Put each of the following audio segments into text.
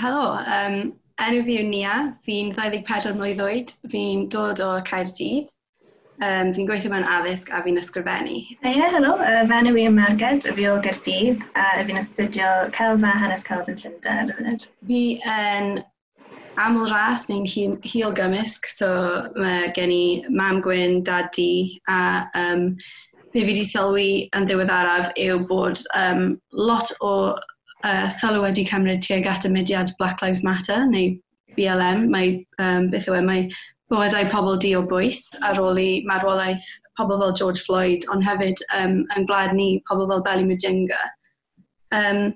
helo. Um, enw fi yw Nia, fi'n 24 mlynedd oed, fi'n dod o Caerdydd. Um, fi'n gweithio mewn addysg a fi'n ysgrifennu. Ie, yeah, helo. Um, enw fi yn Marged, fi o Gerdydd a fi'n astudio Celfa hanes celf yn Llundain ar y funud. Fi yn aml ras neu'n hil, hil gymysg, so mae gen i mam gwyn, dad di, a um, be fi wedi sylwi yn ddiweddaraf yw bod um, lot o uh, sylw wedi cymryd tuag at y mudiad Black Lives Matter neu BLM, mae, um, beth yw e, mae bywydau pobl di o bwys ar ôl i marwolaeth pobl fel George Floyd, ond hefyd um, yn gwlad ni, pobl fel Belly Mujinga. Um,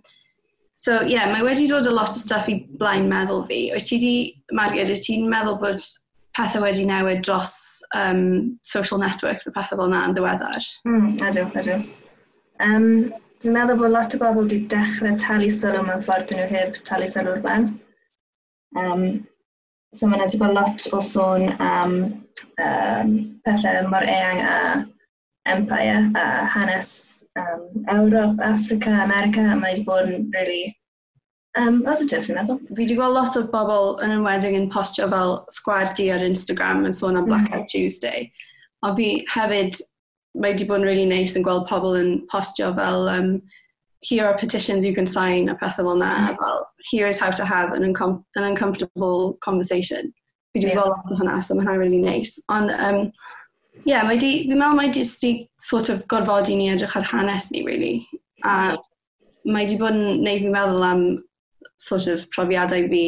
so, ie, yeah, mae wedi dod a lot o stuff i blaen meddwl fi. Wyt ti di, Mariad, wyt ti'n meddwl bod pethau wedi newid dros um, social networks a pethau fel na yn ddiweddar? Mm, ydw, ydw. Um, Fi'n meddwl bod lot o bobl wedi dechrau talu sylw mewn ffordd dyn nhw heb talu sylw'r blaen. Um, so mae'n yna wedi bod lot o sôn am um, pethau mor eang a empire a hanes um, Ewrop, Africa, America, a mae wedi bod yn really um, positif, fi'n meddwl. Fi wedi gweld lot o bobl yn enwedig yn postio fel sgwad di ar Instagram yn sôn am Blackout mm -hmm. Tuesday. A fi hefyd mae wedi bod yn really nice yn gweld pobl yn postio fel um, here are petitions you can sign a pethau fel na, mm. fel here is how to have an, uncom an uncomfortable conversation. Fi wedi yeah. bod lot o hwnna, so mae hwnna'n really nice. Ond, um, yeah, mae di, fi'n meddwl mae di sort of gorfodi ni edrych ar hanes ni, really. A mae di bod yn neud fi'n meddwl am sort of profiadau fi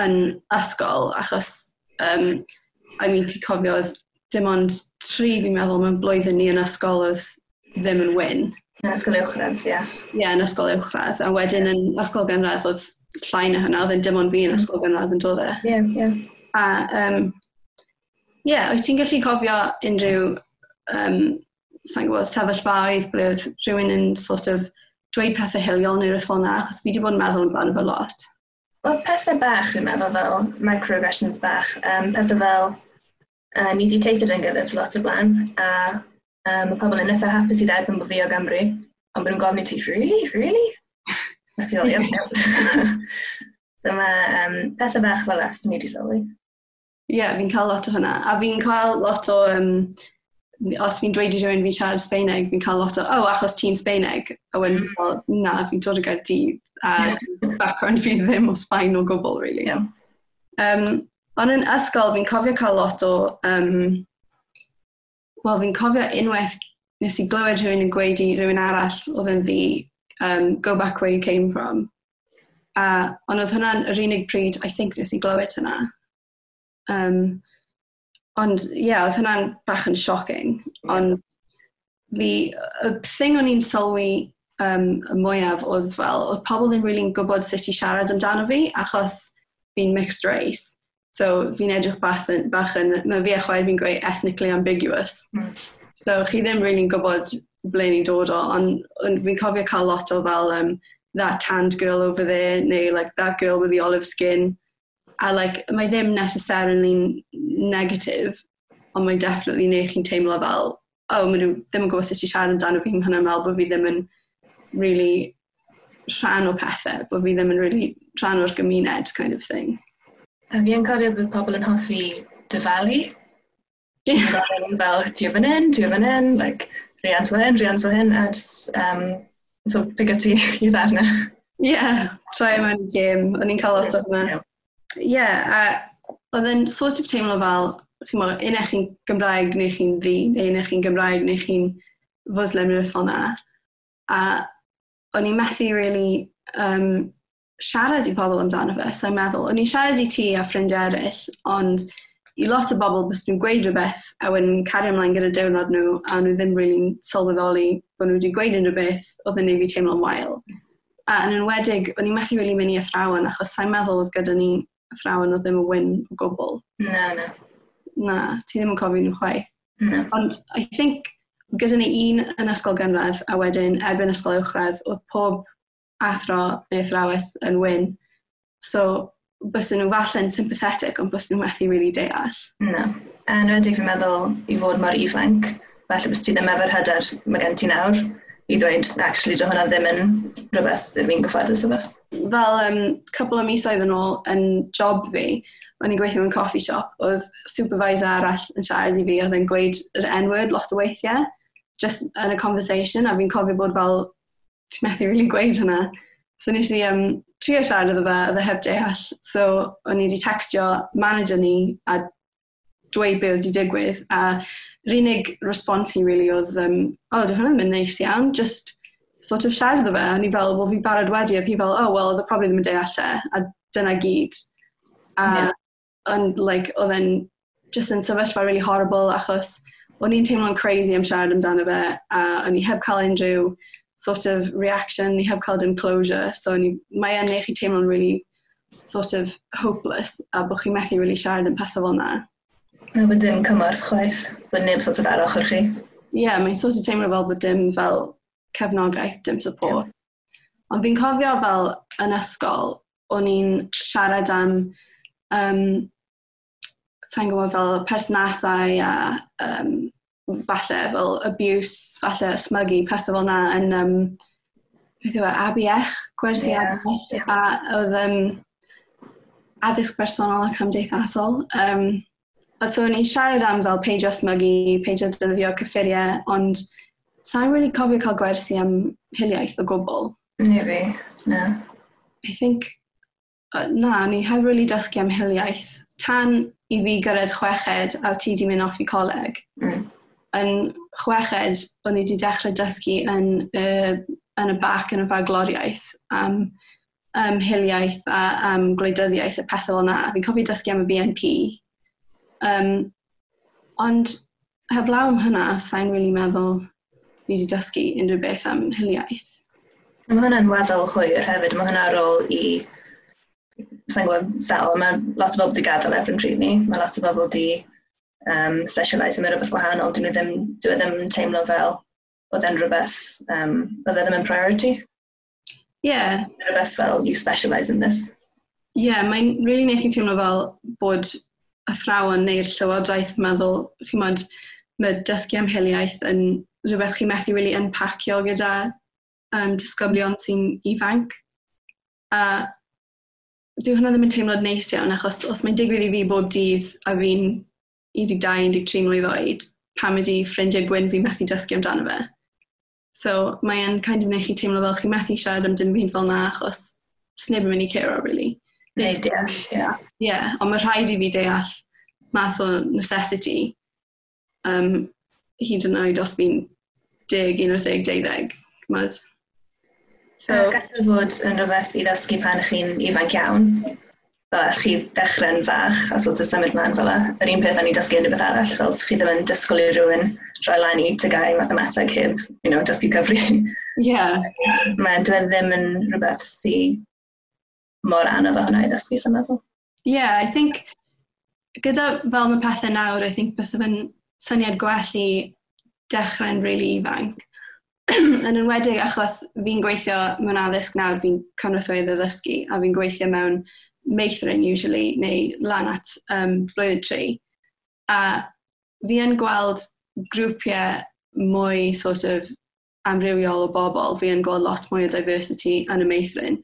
yn ysgol, achos, um, I mean, ti cofio dim ond tri fi'n meddwl mewn blwyddyn ni yn ysgol oedd ddim yn wyn. Yn ysgol uwchradd, ie. Yeah. Ie, yeah, yn ysgol uwchradd. A wedyn yn ysgol gynradd oedd llai na hynna, oedd yn dim ond fi yn ysgol gynradd yn dod e. Ie, ie. A, um, ie, yeah, wyt ti'n gallu cofio unrhyw, um, sa'n gwybod, sefyllfaoedd ble oedd rhywun yn sort of dweud pethau hiliol neu rhywbeth fel na, achos fi wedi bod yn meddwl amdano fo lot. Wel, pethau bach, fi'n meddwl fel microaggressions bach. Um, pethau fel Uh, ni wedi teithio dyn gilydd lot o blaen, a um, y pobl yn eitha hapus i dderbyn bod fi o Gymru, ond bod nhw'n gofyn i ti, really, really? A ti ddol, iawn, So mae um, pethau bach fel as ni wedi sylwi. Ie, yeah, fi'n cael lot o hynna. A fi'n cael lot o... Um, os fi'n dweud i rhywun fi'n siarad Sbeineg, fi'n cael lot o, oh, achos ti'n Sbeineg. A wedyn, mm. well, na, fi'n dod o gael Gaerdydd. A background fi ddim o Sbaen o gwbl, really. Yeah. Um, Ond yn ysgol, fi'n cofio cael lot o... Um, Wel, fi'n cofio unwaith nes i glywed rhywun yn gweud i rhywun arall oedd yn ddi, um, go back where you came from. Uh, ond oedd hwnna'n yr unig pryd, I think, nes i glywed hynna. Um, ond, ie, yeah, oedd hwnna'n bach yn shocking. Ond fi, y thing o'n i'n sylwi um, y mwyaf oedd fel, oedd pobl ddim really'n gwybod sut i siarad amdano fi, achos fi'n mixed race. So fi'n edrych bach yn, bach yn mae fi a chwaer fi'n gweud ethnically ambiguous. Mm. So chi ddim really gwybod ble ni'n dod o, ond on, fi'n cofio cael lot o fel um, that tanned girl over there, neu like that girl with the olive skin. A like, mae ddim necessarily negative, ond mae definitely neu chi'n teimlo fel, oh, maen nhw ddim yn gwybod sut i siarad amdano fi'n hwnna'n meddwl bod fi ddim yn really rhan o pethau, bod fi ddim yn really rhan o'r gymuned kind of thing. A fi yn cofio bod pobl yn hoffi dyfalu. Fel, ti fan hyn, ti fan hyn, like, rhiant fel hyn, rhiant fel hyn, a just, um, so pigo ti i ddarna. E. Ie, yeah, try mewn game, o'n i'n cael lot o hynna. Ie, yeah, a oedd yn sort of teimlo fel, chi'n meddwl, un eich chi'n Gymraeg neu chi'n ddi, neu un eich chi'n Gymraeg neu chi'n fwslem neu beth hwnna. A o'n i'n methu really um, siarad i pobl amdano fe, sa'n meddwl. O'n i'n siarad i ti a ffrindiau eraill, ond i lot o bobl bys nhw'n gweud rhywbeth a wedyn cario ymlaen gyda diwrnod nhw a nhw ddim rili'n really sylweddoli bod nhw wedi gweud unrhyw beth oedd yn ei fi teimlo'n wael. A yn enwedig, o'n i'n methu rili really mynd i athrawon achos sa'n meddwl oedd gyda ni athrawon oedd ddim yn wyn o gwbl. Na, na. Na, ti ddim yn cofio nhw chwaith. Na. Ond I think gyda ni un yn ysgol gynradd a wedyn erbyn ysgol uwchradd oedd pob athro neu athrawes yn wyn. So, bys nhw falle'n sympathetic, ond bys nhw methu really deall. No. Yn Enwedig fi'n meddwl i fod mor ifanc, falle bys ti ddim efo'r hyder mae gen ti nawr i ddweud, actually, do hwnna ddim yn rhywbeth ddim fi'n gyfforddus efo. Fel um, cwbl o misoedd yn ôl yn job fi, o'n i'n gweithio mewn coffee shop, oedd supervisor arall yn siarad i fi, oedd yn gweud yr n-word lot o weithiau, just yn y conversation, a fi'n cofio bod fel ti'n methu rili'n really gweud hynna. So nes i um, trio siarad iddo fe, oedd e heb deall. So o'n i wedi textio manager ni a dweud be oedd wedi digwydd. A yr unig response hi really oedd, um, o, oh, dwi hwnna'n mynd neis iawn, just sort of siarad iddo fe. A ni fel, wel, fi barod wedi, oedd hi fel, oh, well, oedd e probably ddim yn deall e. A dyna gyd. A, yeah. and, like, oedd e'n just yn sefyllfa really horrible achos o'n i'n teimlo'n crazy am siarad amdano fe a o'n i heb cael unrhyw sort of reaction, ni heb cael dim closure, so ni, mae yn neud chi teimlo'n really sort of hopeless a bod chi'n methu really siarad yn pethau fel na. Na bod dim cymorth chwaith, bod neb sort of ar ochr chi. Ie, yeah, mae'n sort of teimlo fel bod dim fel cefnogaeth, dim support. Yeah. Ond fi'n cofio fel yn ysgol, o'n i'n siarad am, um, sa'n gwybod fel perthnasau a um, falle fel abuse, falle smygu, pethau fel na yn um, beth yw e, abiech, gwersi yeah, abiech, yeah. a oedd um, addysg bersonol ac cymdeithasol. Um, Oedd so ni'n siarad am fel peidio smygu, peidio dyddio cyffuriau, ond sa'n really cofio cael gwersi am hiliaeth o gwbl. Ne fi, na. I think, uh, na, ni heb really dysgu am hiliaeth. Tan i fi gyrraedd chweched a ti di mynd off i coleg, mm yn chweched, o'n i wedi dechrau dysgu yn, uh, yn y bac yn y fagloriaeth am um, hiliaeth a um, gwleidyddiaeth a pethau fel yna. Fi'n cofio dysgu am y BNP. Um, ond heblaw am hynna, sa'n really meddwl ni wedi dysgu unrhyw beth am hiliaeth. Mae hwnna'n weddol hwyr hefyd, mae hwnna ar ôl i sa'n gwybod, sel, mae lot o bobl wedi gadael efo'n trin ni, mae lot o bobl wedi um, specialise yn rhywbeth gwahanol, dwi ddim, dwi ddim teimlo fel oedd e'n rhywbeth, um, oedd e ddim yn priority. Yeah. Rhywbeth fel, you specialise in this. Yeah, mae'n really neud chi teimlo fel bod athrawon neu'r llywodraeth meddwl, chi'n modd, mae dysgu am hiliaeth yn rhywbeth chi'n methu really unpacio gyda um, disgyblion sy'n ifanc. A uh, dyw hwnna ddim yn teimlad neis iawn, achos os mae'n digwydd i fi bob dydd a fi'n 12-13 mlynedd oed pam ydi ffrindiau gwyn fi methu dysgu amdano fe. So mae'n kind of neu chi teimlo fel chi methu siarad am dim byd fel na achos sneb yn mynd i cero, really. Neu deall, ie. Ie, ond mae rhaid i fi deall math o necessity um, hyd yn oed os fi'n 10, 11, 12, cymryd. So, uh, Gallu fod yn rhywbeth i ddysgu pan chi'n ifanc iawn? fel chi ddechrau'n fach a sort of symud mlaen fel Yr un peth o'n i'n dysgu unrhyw beth arall, fel chi ddim yn disgwyl i rhywun rhoi lan i tygau mathemateg heb, you know, dysgu cyfri. Yeah. Mae dwi ddim yn rhywbeth sy'n mor anodd o hwnna i ddysgu, sy'n meddwl. Yeah, I think gyda fel mae pethau nawr, I think bys yma'n syniad gwell i dechrau'n really ifanc. yn enwedig achos fi'n gweithio mewn addysg nawr, fi'n cynrythwyd o ddysgu a fi'n gweithio mewn meithrin usually, neu lan at um, blwyddyn tri. A fi yn gweld grwpiau mwy sort of amrywiol o bobl, fi yn gweld lot mwy o diversity yn y meithrin,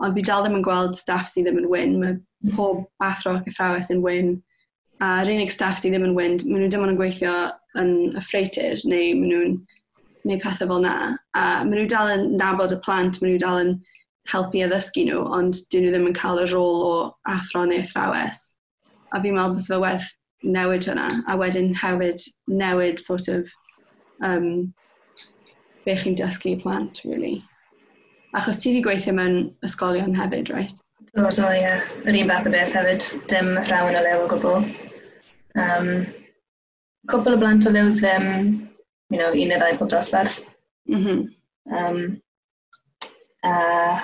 ond fi dal ddim yn gweld staff sydd ddim yn wyn, mae hmm. pob athro ac athrawes yn wyn, a'r unig staff sydd ddim yn wyn, maen nhw ddim ond yn gweithio yn y ffreitur, neu maen nhw'n neu pethau fel na. A maen nhw dal yn nabod y plant, maen nhw dal yn helpu addysgu nhw, ond dyn nhw ddim yn cael y rôl o athro neu athrawes. A fi'n meddwl bod fe werth newid hwnna, a wedyn hefyd newid sort of um, be chi'n dysgu plant, really. Achos ti wedi gweithio mewn ysgolion hefyd, right? Do, do, ie. Yeah. Yr un fath o beth hefyd, dim rhawn o lew o gwbl. Um, cwbl o blant o lew ddim, you know, un neu ddau pob dosbarth. Mm -hmm. um, Uh,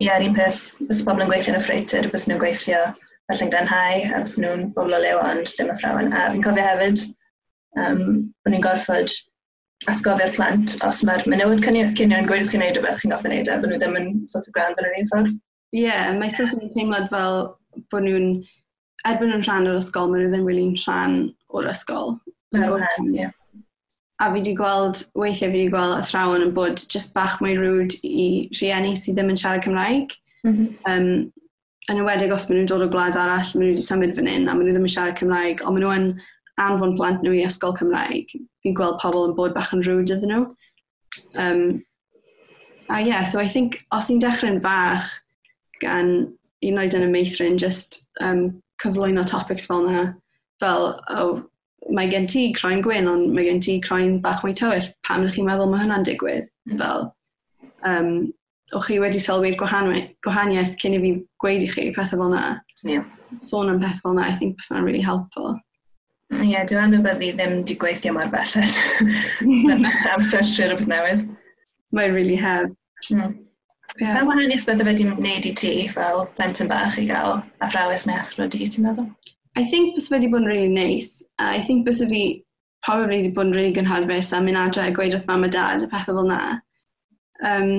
ie, yr un peth, bys pobl yn gweithio yn y ffreitr, bys nhw'n gweithio y Llangranhau, a bys nhw'n bobl o lew, ond dim y ffrawn. A fi'n cofio hefyd, um, o'n i'n gorfod atgofio'r plant, os mae'r menywod cynio'n gweud chi'n neud o beth chi'n goffi neud e, bod nhw ddim yn sort of grand yn yr un ffordd. Ie, yeah, mae sort of teimlad fel bod nhw'n, erbyn nhw'n rhan o'r ysgol, maen nhw ddim wyli'n rhan o'r ysgol. Fel rhan, ie. A fi wedi gweld, weithiau fi wedi gweld athrawon yn bod just bach mwy rwyd i rhieni sydd ddim yn siarad Cymraeg. Mm -hmm. um, yn ywedig os maen nhw'n dod o gwlad arall, maen nhw wedi symud fan hyn a maen nhw ddim yn siarad Cymraeg, ond maen nhw yn anfon plant nhw i ysgol Cymraeg. Fi'n gweld pobl yn bod bach yn rwyd iddyn nhw. Um, a yeah, so I think os ni'n dechrau'n fach gan un oed yn y meithrin, just um, cyflwyno topics fel yna, fel, oh, mae gen ti croen gwyn, ond mae gen ti croen bach mwy tywyll. Pam ydych chi'n meddwl mae hynna'n digwydd? Mm. Fel, um, o'ch chi wedi sylwi'r gwahaniaeth cyn i fi gweud i chi pethau fel yna. Yeah. Sôn am pethau fel yna, I think bys na'n really helpful. Ie, yeah, dwi'n anwybyddu ddim wedi gweithio mor belled yn amser siwr newydd. Mae'n really heb. Mm. Yeah. Fel wahaniaeth bydde wedi wneud i ti fel plentyn bach i gael athrawes neu athro di, ti'n meddwl? I think bys wedi bod yn really nice. Uh, I think bys e fi probably wedi bod yn really gynharfus a mynd adre a gweud wrth mam a dad y pethau fel na. Um,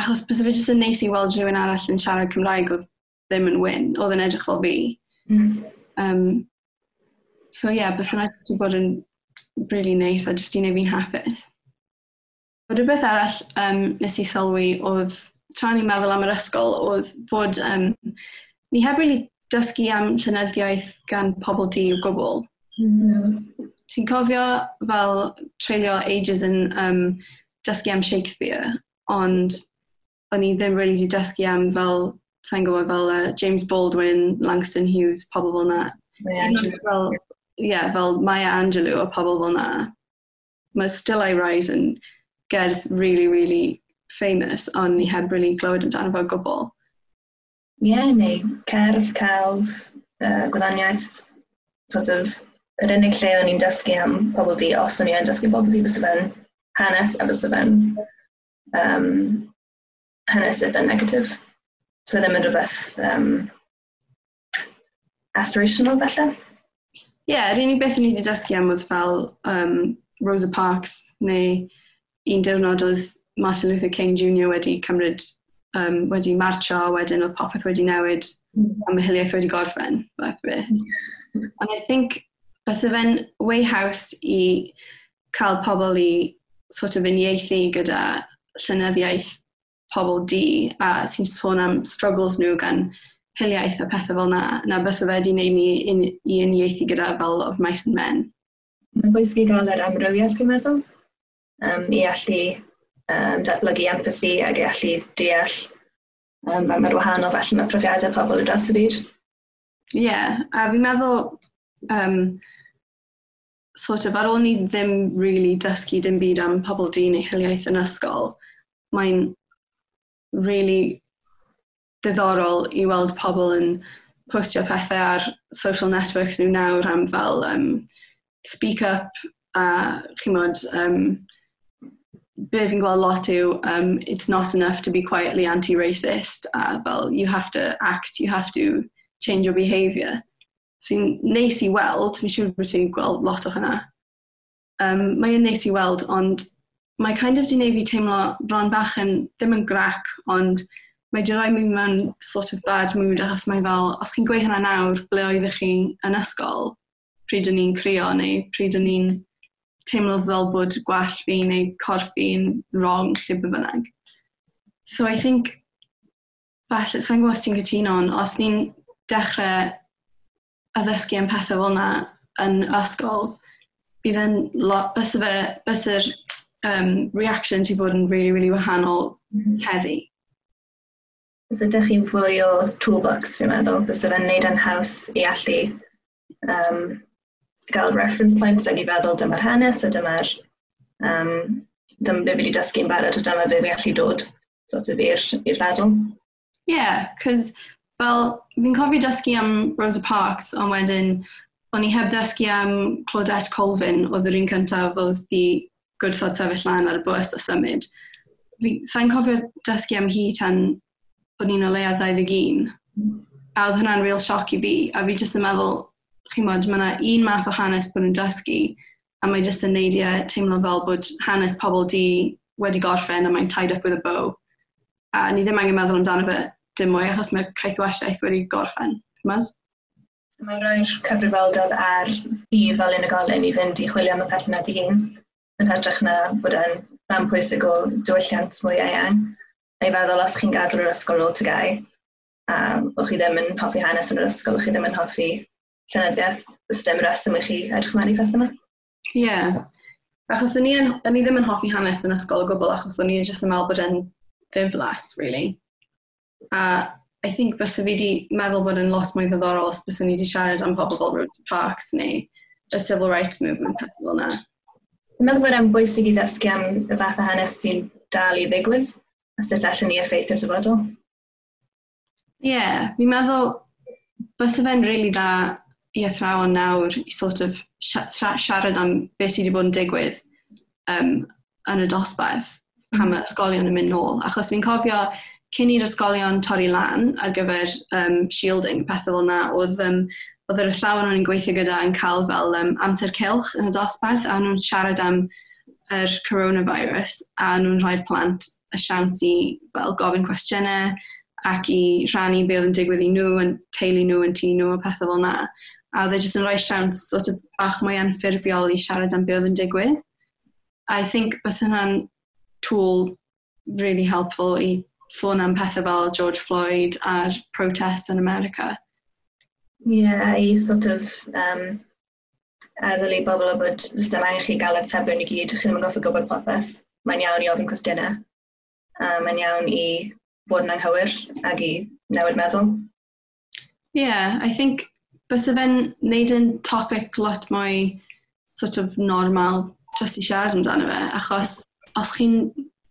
achos bys e fi jyst yn neis i weld rhywun arall yn siarad Cymraeg oedd ddim yn wyn, oedd yn edrych fel fi. Mm. Um, so ie, yeah, bys yna jyst wedi bod yn really nice a jyst i neud fi'n hapus. Oedd Rhywbeth arall um, nes i sylwi oedd tra ni'n meddwl am yr ysgol oedd bod um, ni heb really dysgu am llenyddiaeth gan pobl di yw gwbl. Mm. Mm-hmm. Ti'n cofio fel treulio ages yn um, dysgu am Shakespeare, ond o'n i ddim really di dysgu am fel, sa'n gwybod, fel uh, James Baldwin, Langston Hughes, pobl fel na. Maya Fel, yeah, fel Maya Angelou a pobl fel na. Mae Still I Rise yn gerdd really, really famous, ond ni heb really glywed amdano fo gwbl ie, yeah, neu cerdd, celf, uh, gwyddoniaeth, sort of, yr unig lle o'n i'n dysgu am pobl di, os o'n i'n dysgu pobl di, bys fe'n hanes a bys fe'n um, hanes eitha negatif. So ddim yn rhywbeth um, aspirational falle. Ie, yeah, yr unig beth o'n i wedi dysgu am oedd fel um, Rosa Parks neu un diwrnod oedd Martin Luther King Jr. wedi cymryd um, wedi marcho, wedyn oedd popeth wedi newid a myhiliaeth wedi gorffen, fath beth. And I think, bys y fe'n way house i cael pobl i sort of uniaethu gyda llynyddiaeth pobl di a sy'n sôn am struggles nhw gan hiliaeth a pethau fel na, na bys y fe wedi gwneud ni i, i uniaethu gyda fel of mice and men. Mae'n bwysig i gael yr amrywiaeth, fi'n meddwl, um, i allu um, datblygu empathy a gallu deall um, fel mae'r wahanol felly mae profiadau pobl y dros y byd. Ie, yeah, a fi'n meddwl um, sort of ar ôl ni ddim really dysgu dim byd am pobl dyn hiliaeth yn ysgol, mae'n really ddiddorol i weld pobl yn postio pethau ar social networks nhw nawr am fel um, speak up a chymod um, be fi'n gweld lot yw, um, it's not enough to be quietly anti-racist. Uh, fel, you have to act, you have to change your behaviour. Sy'n so, neis i weld, fi'n siŵr bod ti'n gweld lot o hynna. Um, mae yn neis i weld, ond mae kind of di neud fi teimlo bron bach yn, ddim yn grac, ond mae di roi mi mewn sort of bad mood achos mae fel, os chi'n gweud hynna nawr, ble oeddech chi yn ysgol, pryd o'n i'n crio neu pryd o'n i'n teimlo fel bod gwall fi neu corff fi'n wrong lle by bynnag. So I think, falle, sa'n gwybod os ti'n cytuno, ond os ni'n dechrau addysgu am pethau fel yna yn ysgol, bydd yn lot, bys fe, bys yr um, reaction ti bod yn really, really wahanol mm -hmm. heddi. Bys ydych chi'n fwy o toolbox, fi'n meddwl, bys e fe'n neud yn haws i allu um, gael reference points ac i feddwl dyma'r hanes a dyma'r um, dyma be fi wedi dysgu yn barod a dyma be fi allu dod sort of i'r ddadl. Ie, yeah, cos fel fi'n cofio dysgu am Rosa Parks ond wedyn o'n i heb ddysgu am Claudette Colvin oedd yr un cyntaf oedd di gwrthod sefyll lan ar y bws a symud. Sa'n cofio dysgu am hi tan o'n i'n o leia 21. A oedd hwnna'n real sioc i fi, a fi jyst yn meddwl, chi'n modd, mae yna un math o hanes bod nhw'n dysgu, a mae jyst yn neidio teimlo fel bod hanes pobl di wedi gorffen a mae'n tied up with a bow. A ni ddim angen meddwl amdano fe dim mwy, achos mae caethwasiaeth wedi gorffen. Mae roi'r cyfrifoldeb ar di fel unigolyn i fynd i chwilio am y peth yna di hun, yn hytrach na bod yn rhan pwysig o diwylliant mwy eang. Neu feddwl os chi'n gadw'r ysgol o tygau, um, o'ch chi ddim yn hoffi hanes yn yr ysgol, o'ch chi ddim yn hoffi llenyddiaeth, os dim reswm i chi edrych mewn i pethau yma. Ie. Yeah. Achos o'n i, o'n i ddim yn hoffi hanes yn ysgol o gwbl, achos o'n i jyst yn meddwl bod e'n ffiflas, really. A I think bys fi wedi meddwl bod yn lot mwy ddiddorol os bys ni wedi siarad am pobl fel Road Parks neu y Civil Rights Movement peth fel yna. Dwi'n meddwl bod e'n bwysig i ddysgu am y fath o hanes sy'n dal i ddigwydd a sut allan ni effeithio'r dyfodol. Ie, yeah, fi'n meddwl bys fe'n rili really dda i athrawon nawr i sort of siarad am beth sydd wedi bod yn digwydd um, yn y dosbarth pan mae mm. ysgolion yn mynd nôl. Achos fi'n cofio cyn i'r ysgolion torri lan ar gyfer um, shielding, pethau fel yna, oedd, um, oedd yr athrawon o'n i'n gweithio gyda yn cael fel um, amser cilch yn y dosbarth a nhw'n siarad am yr coronavirus a nhw'n rhoi plant y siawns i fel gofyn cwestiynau ac i rhannu be oedd yn digwydd i nhw yn teulu nhw yn tŷ nhw a pethau fel yna a oedd e jyst yn rhoi siawns sort of bach mwy anffurfiol i siarad am beth oedd yn digwydd. I think bys hwnna'n tool really helpful i sôn am pethau fel George Floyd a'r protests yn America. Yeah, i sort of um, eddol i bobl o bod jyst yma i chi gael yr atebion i gyd, chi ddim yn goffi gwybod popeth. Mae'n iawn i ofyn cwestiynau. Um, mae'n iawn i fod yn anghywir ac i newid meddwl. Yeah, I think Bysa fe'n neud yn topic lot mwy sort of normal just i siarad amdano fe, achos os chi'n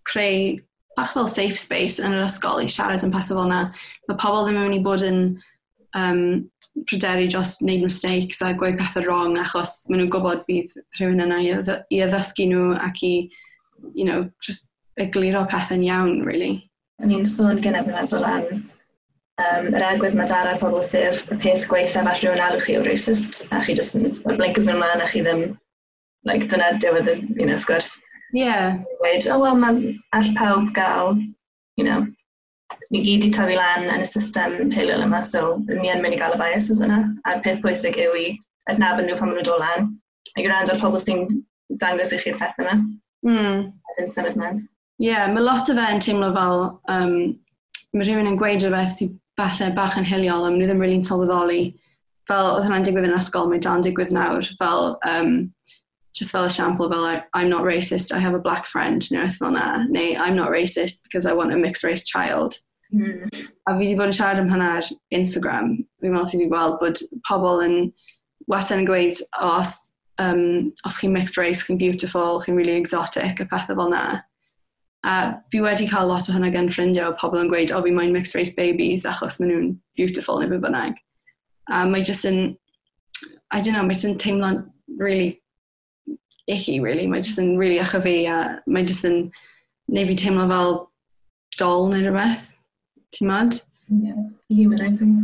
creu bach fel safe space yn yr ysgol i siarad am pethau fel yna, mae pobl ddim yn mynd i bod yn um, pryderu dros wneud mistakes a gweud pethau wrong achos maen nhw'n gwybod bydd rhywun yna i, addysgu nhw ac i, you know, just egluro pethau'n iawn, really. O'n i'n sôn gyda meddwl am Um, yr er egwydd mae dar ar pobl sef y peth gweithio fath rhywun arw chi o racist, a chi jyst yn blinkers yn ymlaen a chi ddim, like, dyna diwedd y you know, sgwrs. Ie. Yeah. Weid, oh well, mae all pawb gael, you know, ni gyd i tyfu lan yn y system heliol yma, so ni yn mynd i gael y biases yna. A'r peth pwysig yw i adnabod nhw pan maen nhw'n dod lan, a gwrando ar pobl sy'n dangos i chi'r peth yma. Mm. A dyn symud mewn. Ie, yeah, mae lot o fe yn teimlo fel um, mae rhywun yn gweud rhywbeth sy'n falle bach yn hiliol, a maen nhw ddim rili'n really sylweddoli. Fel, oedd hwnna'n digwydd yn ysgol, mae dan digwydd nawr. Fel, um, just fel esiampl, fel, I'm not racist, I have a black friend, neu beth fel na. Neu, I'm not racist because I want a mixed-race child. Mm. A fi wedi bod yn siarad am hynna ar Instagram. Fi'n meddwl ti wedi gweld bod pobl yn wastad yn gweud, os, um, os chi'n mixed race, chi'n beautiful, chi'n really exotic, a pethau fel na. A fi wedi cael lot o hynna gan ffrindiau o pobl yn gweud, o fi moyn mixed race babies achos maen nhw'n beautiful neu be bynnag. A mae jyst yn, I don't know, mae jyst yn teimlo'n really icky, really. Mae jyst yn really ach fi a mae jyst yn neu fi teimlo fel dol neu rhywbeth. Ti'n mad? Yeah, humanising.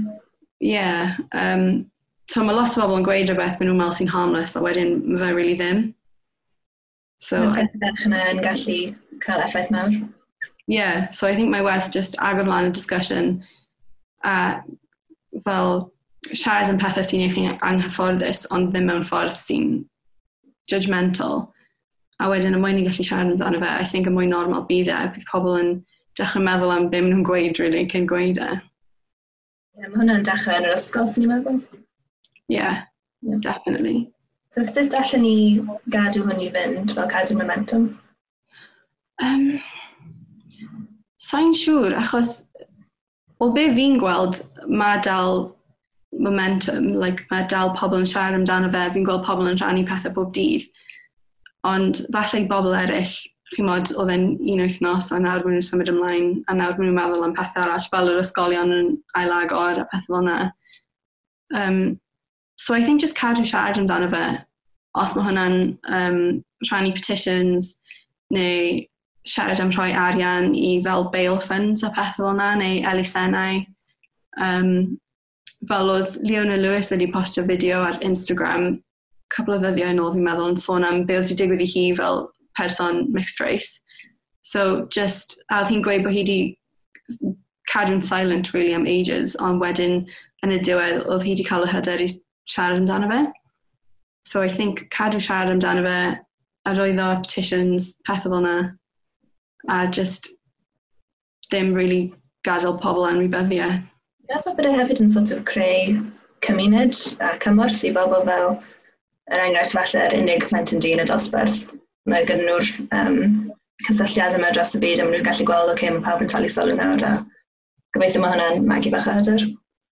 Yeah. Um, so mae lot o bobl yn gweud rhywbeth maen nhw'n meddwl sy'n harmless a wedyn mae fe really ddim. So, Mae'n yn gallu cael effaith mawr. Yeah, so I think mae werth just agor mlaen y discussion a uh, fel siarad yn pethau sy'n eich anghyfforddus ond ddim mewn ffordd sy'n judgmental. A wedyn y mwyn ni'n gallu siarad amdano fe, I think y mwy normal bydd e, bydd pobl yn dechrau meddwl am beth nhw'n gweud, really, cyn gweud e. Yeah, mae hwnna'n dechrau yn yr ysgol, sy'n ni'n meddwl? Yeah, yeah, definitely. So sut allan ni gadw hwn i fynd fel cadw momentum? Um, Sa'n siŵr, achos o be fi'n gweld, mae dal momentum, like, mae dal pobl yn siarad amdano fe, fi'n gweld pobl yn rhannu pethau bob dydd. Ond falle i bobl eraill, chi'n modd, oedd e'n un wythnos a nawr maen nhw'n symud ymlaen a nawr maen nhw'n meddwl am pethau arall, fel yr ysgolion yn ailagor a pethau fel yna. Um, so I think just cadw siarad amdano fe, os mae hwnna'n um, rhannu petitions neu siarad am rhoi arian i fel bail funds a pethau fel yna, neu elusennau. Um, fel oedd Leona Lewis wedi postio fideo ar Instagram cwbl o ddyddiau yn ôl fi'n meddwl yn sôn am be oedd wedi digwydd i hi fel person mixed race. So just, a oedd hi'n gweud bod hi wedi cadw'n silent really am ages, ond wedyn yn y diwedd oedd hi wedi cael y hyder i siarad amdano fe. So I think cadw siarad amdano fe, arwyddo petitions, pethau fel yna, a just ddim really gadael pobl anwybyddiau. o bod e hefyd yn sort of creu cymuned a cymorth i bobl fel yr enghraifft falle yr unig plentyn dyn y dosbarth. Mae gen nhw'r um, cysylltiad yma dros y byd a maen nhw'n gallu gweld, oce, okay, mae pawb yn talu sôn yn awr a gobeithio mae hwnna'n magu bach o hyder.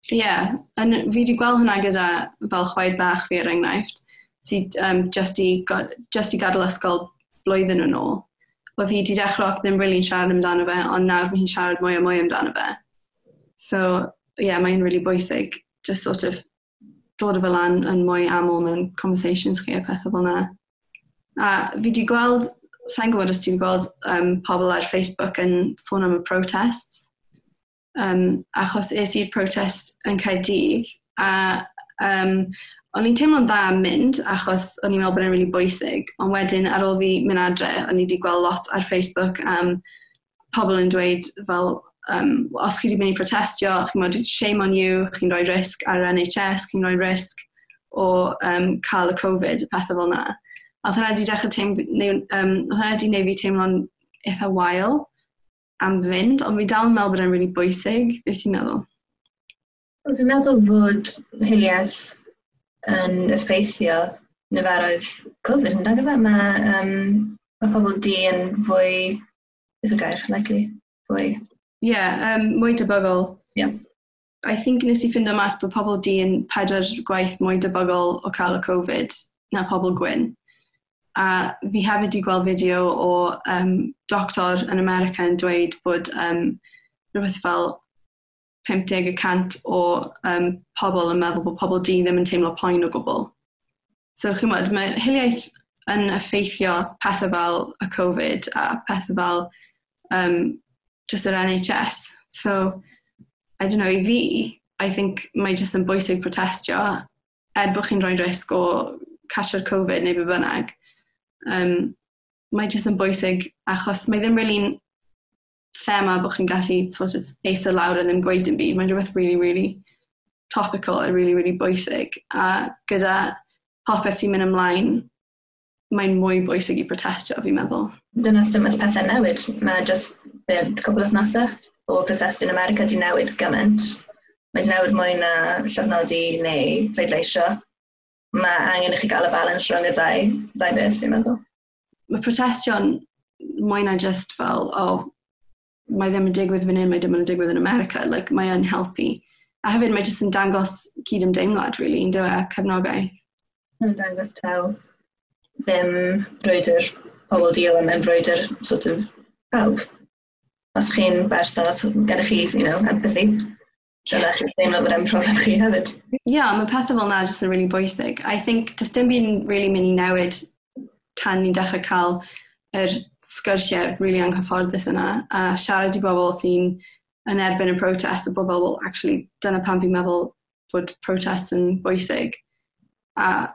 Ie, yeah, fi wedi gweld hwnna gyda fel chwaed bach fi er enghraifft, sydd um, just, i, just i gadael ysgol blwyddyn yn ôl wel fi wedi dechrau off ddim rili'n really siarad amdano fe, ond nawr mae hi'n siarad mwy a mwy amdano fe. So, ie, yeah, mae'n really bwysig just sort of dod o fel an yn mwy aml mewn conversations chi a pethau fel na. A fi wedi gweld, sa'n gwybod os ti wedi gweld um, pobl ar Facebook yn sôn am y protest. Um, achos es i'r protest yn Caerdydd, a Um, o'n i'n teimlo'n dda am mynd, achos o'n i'n meddwl bod e'n really bwysig, ond wedyn ar ôl fi mynd adre, o'n i wedi gweld lot ar Facebook am um, pobl yn dweud fel, um, os chi wedi mynd i protestio, chi'n modd shame on you, chi'n rhoi risg ar NHS, chi'n rhoi risg o um, cael y Covid, pethau fel yna. Oedd hynna wedi dechrau teimlo, um, oedd hynna wedi gwneud fi teimlo'n eitha wael am fynd, ond fi dal yn meddwl bod e'n really bwysig, beth ti'n meddwl? Dwi'n meddwl fod hiliaeth yn effeithio niferoedd Covid yn dag yma. Mae, um, mae pobl di yn fwy, beth yw'r gair, likely, fwy. Ie, yeah, um, mwy debygol. Ie. Yeah. I think nes i ffindo mas bod pobl di yn pedwar gwaith mwy debygol o cael y Covid na pobl gwyn. A fi hefyd wedi gweld fideo o um, doctor yn America yn dweud bod um, rhywbeth fel 50% o um, pobl yn meddwl bod pobl di ddim yn teimlo poen o gwbl. So chi'n bod, mae hiliaeth yn effeithio pethau fel y Covid a pethau fel um, just yr NHS. So, I don't know, i fi, I think mae jyst yn bwysig protestio er bod chi'n rhoi risg o casio'r Covid neu be bynnag. Um, mae jyst yn bwysig achos mae ddim really'n thema bod chi'n gallu sort of eistedd lawr a ddim gweud dim byd. Mae'n rhywbeth really, really topical a really, really bwysig. A gyda popeth sy'n mynd ymlaen, mae'n mwy bwysig i protestio, fi'n meddwl. Dyna sy'n mynd pethau newid. Mae just cwbl o thnosau o protestio yn America di newid gymaint. Mae di newid mwy na llofnodi neu pleidleisio. Mae angen i chi gael y balans rhwng y dau, dau beth, fi'n meddwl. Mae protestio'n mwy na just fel, oh, mae ddim yn digwydd fan hyn, mae ddim yn digwydd yn America, like, mae yn helpu. A hefyd mae jyst yn dangos cyd-ymdeimlad, really, yn dweud cefnogaeth. Yn dangos taw ddim brwydr pobl diol yn brwydr sort of pawb. Os chi'n berson, os gennych chi, you know, empathy, dyna chi'n deimlo bod yn problem chi hefyd. Ie, yeah, mae pethau fel na jyst yn really bwysig. I think, does dim byd yn really mynd i newid tan ni'n dechrau cael yr sgyrsiau really anghyfforddus yna a siarad i bobl sy'n yn erbyn y protest a bobl, well, actually, dyna pan fi'n meddwl bod protest yn bwysig. A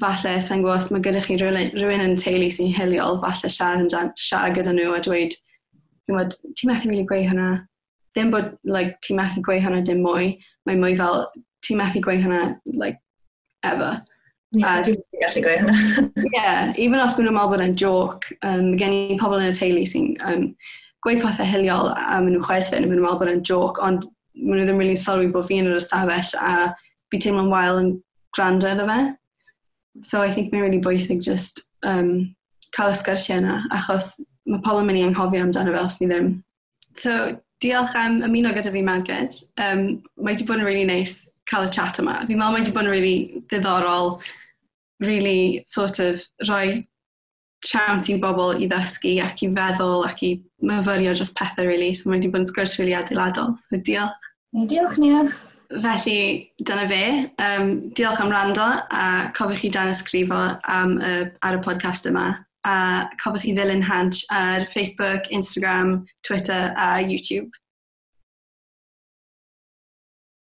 falle, sa'n gwybod, os mae gyda chi rhywun, yn teulu sy'n hiliol, falle siarad, yn, siarad gyda nhw a dweud, ti'n bod, methu rili really gweud hwnna. Ddim bod, like, ti'n methu gweud hwnna dim mwy, mae mwy fel, ti'n methu gweud hwnna, like, ever. Yeah, dwi'n gallu gweud hynna. yeah, even os maen nhw'n meddwl bod e'n joc, um, gen i pobl yn y teulu sy'n um, gweud pethau hiliol a maen nhw'n chwerthin, maen nhw'n meddwl bod e'n joc, ond maen nhw ddim really sylwi bod fi yn yr ystafell a fi teimlo'n wael yn gwrando iddo fe. So I think mae'n really bwysig just um, cael y sgyrsiau yna, achos mae pobl yn mynd i anghofio amdano fe os ni ddim. So diolch am ymuno gyda fi, Margaret. Um, mae wedi bod yn really nice cael y chat yma. Fi'n meddwl mae wedi bod yn really ddiddorol, really sort of rhoi siawns i bobl i ddysgu ac i feddwl ac i myfyrio dros pethau, really. So mae wedi bod yn sgwrs really adeiladol. So diolch. Diolch, Nia. Felly, dyna fe. Um, diolch am rando a cofiwch chi dan ysgrifo am uh, ar y podcast yma. A cofiwch chi ddilyn Hanch ar Facebook, Instagram, Twitter a YouTube.